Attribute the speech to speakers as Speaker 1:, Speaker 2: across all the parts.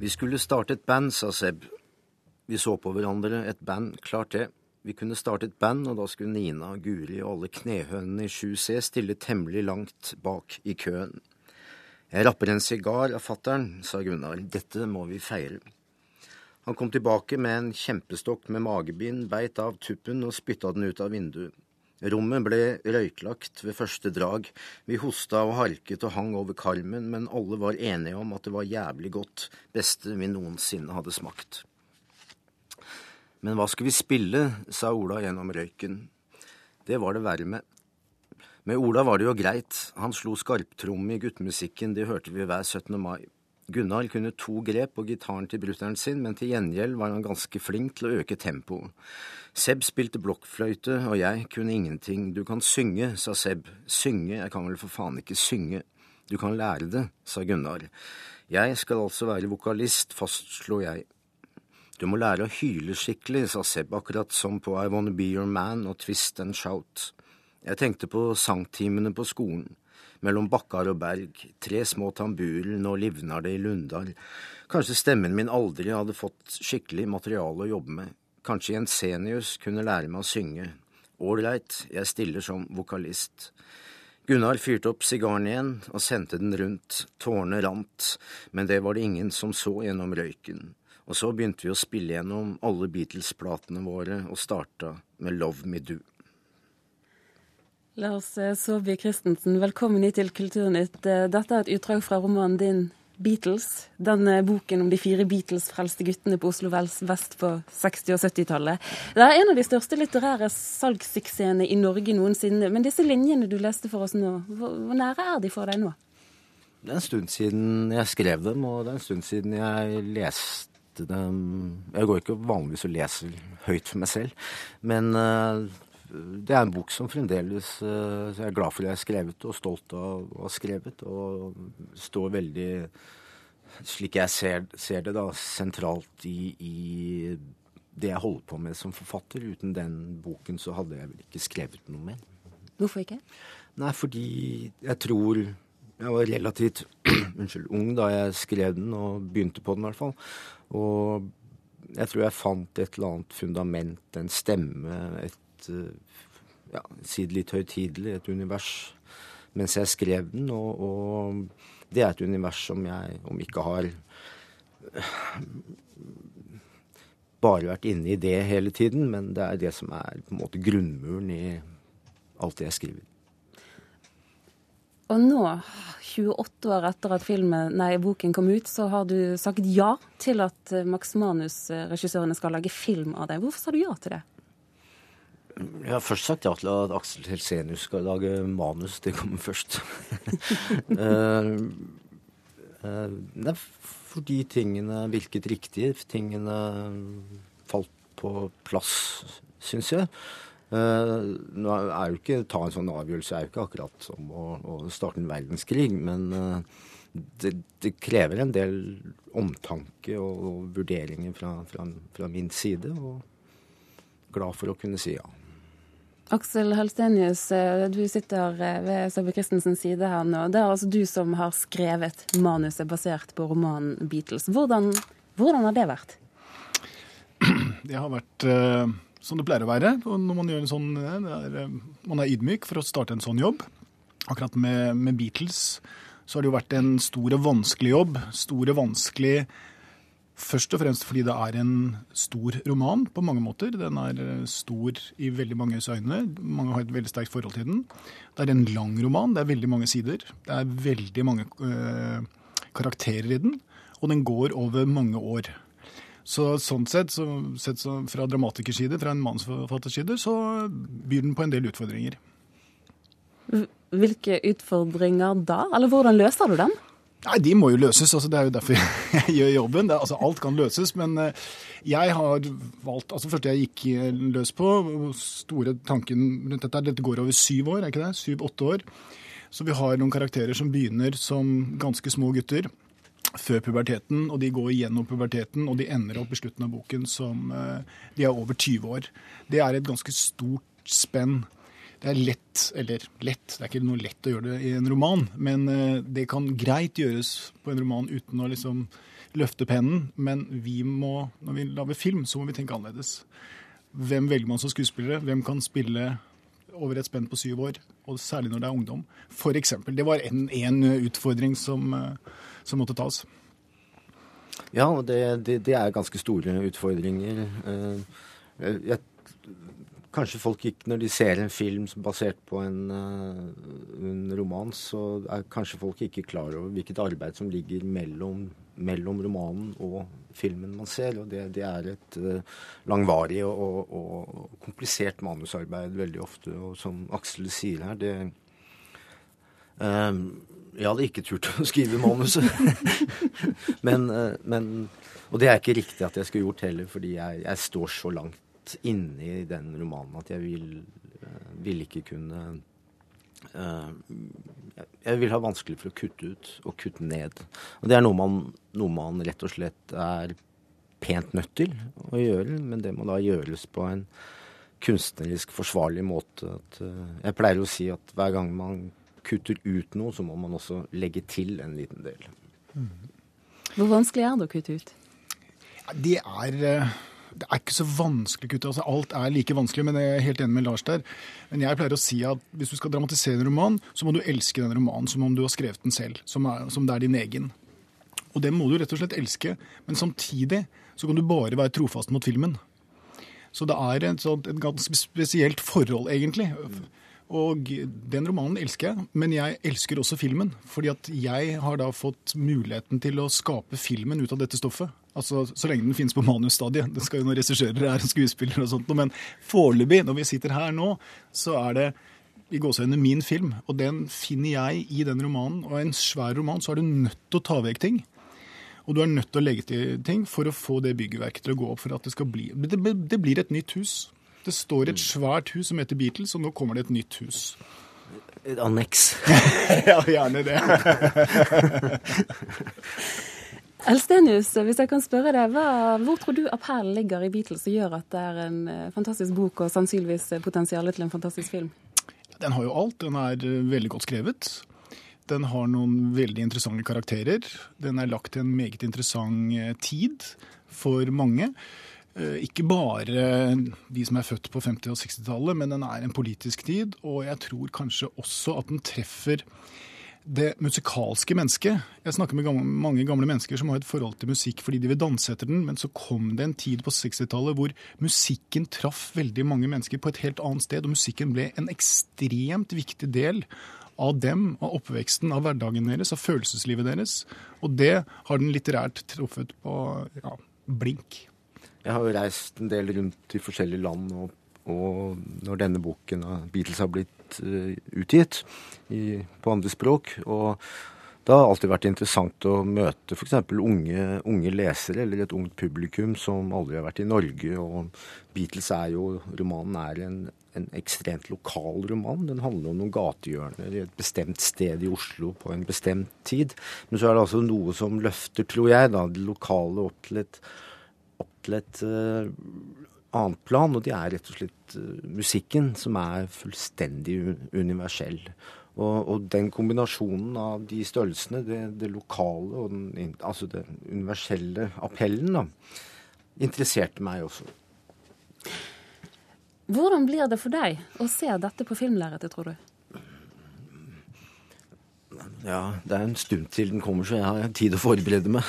Speaker 1: Vi skulle starte et band, sa Seb. Vi så på hverandre. Et band, klart det. Vi kunne starte et band, og da skulle Nina, Guri og alle knehønene i 7C stille temmelig langt bak i køen. Jeg rapper en sigar av fattern, sa Gunnar. Dette må vi feire. Han kom tilbake med en kjempestokk med magebind, beit av tuppen og spytta den ut av vinduet. Rommet ble røyklagt ved første drag. Vi hosta og harket og hang over karmen, men alle var enige om at det var jævlig godt, beste vi noensinne hadde smakt. Men hva skal vi spille, sa Ola gjennom røyken. Det var det verre med. Med Ola var det jo greit, han slo skarptromme i guttemusikken, det hørte vi hver 17. mai. Gunnar kunne to grep på gitaren til brutter'n sin, men til gjengjeld var han ganske flink til å øke tempoet. Seb spilte blokkfløyte, og jeg kunne ingenting. Du kan synge, sa Seb. Synge, jeg kan vel for faen ikke synge. Du kan lære det, sa Gunnar. Jeg skal altså være vokalist, fastslo jeg. Du må lære å hyle skikkelig, sa Seb, akkurat som på I Wanna Be Your Man og Twist and Shout. Jeg tenkte på sangtimene på skolen. Mellom bakkar og berg, tre små tamburer, nå livnar det i Lundar. Kanskje stemmen min aldri hadde fått skikkelig materiale å jobbe med. Kanskje Jensenius kunne lære meg å synge. Ålreit, jeg stiller som vokalist. Gunnar fyrte opp sigaren igjen og sendte den rundt, tårene rant, men det var det ingen som så gjennom røyken. Og så begynte vi å spille gjennom alle Beatles-platene våre og starta med Love Me Do.
Speaker 2: Lars Saabye Christensen, velkommen hit til Kulturnytt. Dette er et utdrag fra romanen din Beatles, den boken om de fire Beatles-frelste guttene på Oslo vest på 60- og 70-tallet. Det er en av de største litterære salgssuksessene i Norge noensinne. Men disse linjene du leste for oss nå, hvor nære er de for deg nå?
Speaker 1: Det er en stund siden jeg skrev dem, og det er en stund siden jeg leste dem. Jeg går ikke vanligvis og leser høyt for meg selv, men det er en bok som fremdeles uh, jeg er glad for jeg har skrevet, og stolt av å ha skrevet. Og står veldig, slik jeg ser, ser det, da, sentralt i, i, det jeg holder på med som forfatter. Uten den boken så hadde jeg vel ikke skrevet noe mer.
Speaker 2: Hvorfor ikke?
Speaker 1: Nei, fordi jeg tror jeg var relativt unnskyld, ung da jeg skrev den, og begynte på den i hvert fall. Og jeg tror jeg fant et eller annet fundament, en stemme, et ja, Si det litt høytidelig, et univers mens jeg skrev den. Og, og det er et univers som jeg, om ikke har bare vært inne i det hele tiden, men det er det som er på en måte grunnmuren i alt det jeg skriver.
Speaker 2: Og nå, 28 år etter at filmen, nei, boken kom ut, så har du sagt ja til at Max Manus-regissørene skal lage film av deg. Hvorfor sa du ja til det?
Speaker 1: Jeg har først sagt ja til at Aksel Helsenius skal lage manus. Det kommer først. uh, uh, det er fordi tingene virket riktig. Tingene falt på plass, syns jeg. Uh, nå er jo ikke ta en sånn avgjørelse er jo ikke akkurat som å, å starte en verdenskrig, men det, det, krever en del omtanke og, og vurderinger fra, fra, fra min side. Og glad for å kunne si ja.
Speaker 2: Aksel Halstenius, du sitter ved Sabe Christensens side her nå. Det er altså du som har skrevet manuset basert på romanen 'Beatles'. Hvordan, hvordan har det vært?
Speaker 3: Det har vært uh, som det pleier å være. Når man gjør en sånn, er, man er ydmyk for å starte en sånn jobb. Akkurat med, med, Beatles så har det jo vært en stor og vanskelig jobb. Stor og vanskelig Først og fremst fordi det er en stor roman på mange måter. Den er eh, stor i veldig manges øyne. Mange har et veldig sterkt forhold til den. Det er en lang roman. Det er veldig mange sider. Det er veldig mange øh, karakterer i den. Og den går over mange år. Så sånn sett, så, sett så fra dramatikers side, fra en mannsforfatters side, så byr den på en del utfordringer.
Speaker 2: Hvilke utfordringer da? Eller hvordan løser du dem?
Speaker 3: Nei, De må jo løses. altså Det er jo derfor jeg gjør jobben. Det, altså Alt kan løses. Men eh, jeg har valgt altså Første jeg gikk eh, løs på, store tanken rundt dette Dette går over syv år, er ikke det? Syv-åtte år. Så vi har noen karakterer som begynner som ganske små gutter før puberteten, og de går gjennom puberteten, og de ender opp i slutten av boken som eh, de er over 20 år. Det er et ganske stort spenn det er lett, eller lett, det er ikke noe lett å gjøre det i en roman, men eh, det kan greit gjøres på en roman uten å liksom løfte pennen, men vi må, når vi lager film, så må vi tenke annerledes. Hvem velger man som skuespillere? Hvem kan spille over et spenn på syv år? Og særlig når det er ungdom. For eksempel. Det var en, utfordring som, eh, som måtte tas.
Speaker 1: Ja, det, det, det, er ganske store utfordringer. Eh, jeg Kanskje folk ikke, når de ser en film basert på en, uh, en, roman, så er kanskje folk ikke klar over hvilket arbeid som ligger mellom, mellom romanen og filmen man ser. Og det, det er et uh, langvarig og, og, og, komplisert manusarbeid veldig ofte. Og som Aksel sier her, det um, Jeg hadde ikke turt å skrive manuset. men, men, Og det er ikke riktig at jeg skulle gjort heller, fordi jeg, jeg står så langt inne i den romanen at jeg vil, eh, vil ikke kunne uh, Jeg vil ha vanskelig for å kutte ut og kutte ned. Og det er noe man, noe man rett og slett er pent nødt til å gjøre, men det må da gjøres på en kunstnerisk forsvarlig måte. At, uh, jeg pleier å si at hver gang man kutter ut noe, så må man også legge til en liten del. Mm.
Speaker 2: Hvor vanskelig er det å kutte ut?
Speaker 3: Det er det er ikke så vanskelig gutter. Altså, alt er like vanskelig, men jeg er helt enig med Lars der. Men jeg pleier å si at hvis du skal dramatisere en roman, så må du elske den romanen som om du har skrevet den selv. Som, er, som det er din egen. Og det må du rett og slett elske. Men samtidig så kan du bare være trofast mot filmen. Så det er et, sånt, et ganske spesielt forhold, egentlig. Og den romanen elsker jeg, men jeg elsker også filmen. Fordi at jeg har da fått muligheten til å skape filmen ut av dette stoffet. Altså, Så lenge den finnes på manusstadiet. Det skal jo noen regissører er skuespillere og sånt. Men foreløpig, når vi sitter her nå, så er det i gåseøynene min film. Og den finner jeg i den romanen. Og i en svær roman så er du nødt til å ta vekk ting. Og du er nødt til å legge til ting for å få det byggverket til å gå opp. For at det skal bli Det, det blir et nytt hus. Det står et svært hus som heter Beatles, og nå kommer det et nytt hus.
Speaker 1: Et anneks.
Speaker 3: ja, gjerne det.
Speaker 2: Elstenius, hvis jeg kan spørre deg, hva, hvor tror du appellen ligger i Beatles som gjør at det er en eh, fantastisk bok og sannsynligvis potensialet til en fantastisk film?
Speaker 3: Den har jo alt. Den er eh, veldig godt skrevet. Den har noen veldig interessante karakterer. Den er lagt til en meget interessant eh, tid for mange. Ikke bare de som er født på 50- og 60-tallet, men den er en politisk tid. Og jeg tror kanskje også at den treffer det musikalske mennesket. Jeg snakker med gamle, mange gamle mennesker som har et forhold til musikk fordi de vil danse etter den, men så kom det en tid på 60-tallet hvor musikken traff veldig mange mennesker på et helt annet sted, og musikken ble en ekstremt viktig del av dem, av oppveksten, av hverdagen deres, av følelseslivet deres. Og det har den litterært truffet på ja, blink.
Speaker 1: Jeg har jo reist en del rundt i forskjellige land, og, og når denne boken av Beatles har blitt uh, utgitt i, på andre språk og det har alltid vært interessant å møte f.eks. Unge, unge lesere eller et ungt publikum som aldri har vært i Norge. og Beatles er jo, Romanen er en, en ekstremt lokal roman. Den handler om noen gatehjørner i et bestemt sted i Oslo på en bestemt tid. Men så er det altså noe som løfter, tror jeg, da, det lokale opp til et til et uh, annet plan, og det er rett og slett uh, musikken, som er fullstendig universell. Og, og, den kombinasjonen av de størrelsene, det, det lokale og den, altså den universelle appellen, da, interesserte meg også.
Speaker 2: Hvordan blir det for deg å se dette på filmlerretet, tror du?
Speaker 1: Ja, det er en stund til den kommer, så jeg har tid å forberede meg.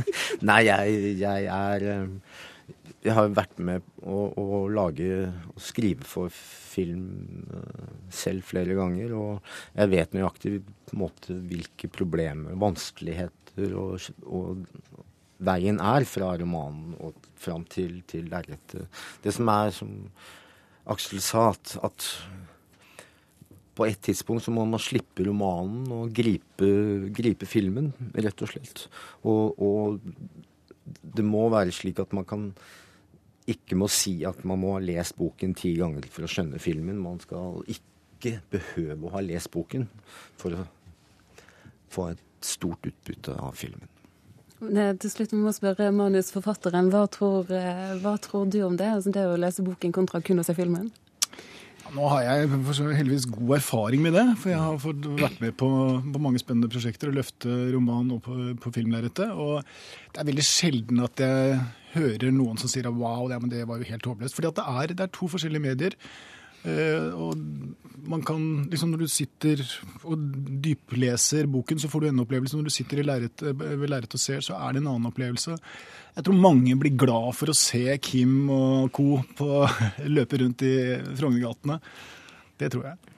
Speaker 1: Nei, jeg, jeg, er eh, Jeg har vært med å, å lage og skrive for film eh, selv flere ganger, og jeg vet nøyaktig på en måte hvilke problemer, vanskeligheter og, og veien er fra romanen og fram til, til lerretet. Det som er, som Aksel sa, at, at på et tidspunkt så må man slippe romanen og gripe, gripe filmen, rett og slett. Og, og, det må være slik at man kan ikke må si at man må ha lest boken ti ganger for å skjønne filmen. Man skal ikke behøve å ha lest boken for å få et stort utbytte av filmen.
Speaker 2: Til slutt må jeg spørre manusforfatteren. Hva tror, eh, hva tror du om det? Altså det å lese boken kontra kun å se filmen?
Speaker 3: Nå har jeg heldigvis god erfaring med det, for jeg har fått vært med på, på mange spennende prosjekter og løfte roman og på, på filmlerretet. Og det er veldig sjelden at jeg hører noen som sier wow, det, det var jo helt håpløst. For det det er to forskjellige medier. Uh, og man kan, liksom Når du sitter og dypleser boken, så får du en opplevelse. Når du sitter lerret, ved lerretet og ser, så er det en annen opplevelse. Jeg tror mange blir glad for å se Kim og co. Løpe rundt i Frognergatene. Det tror jeg.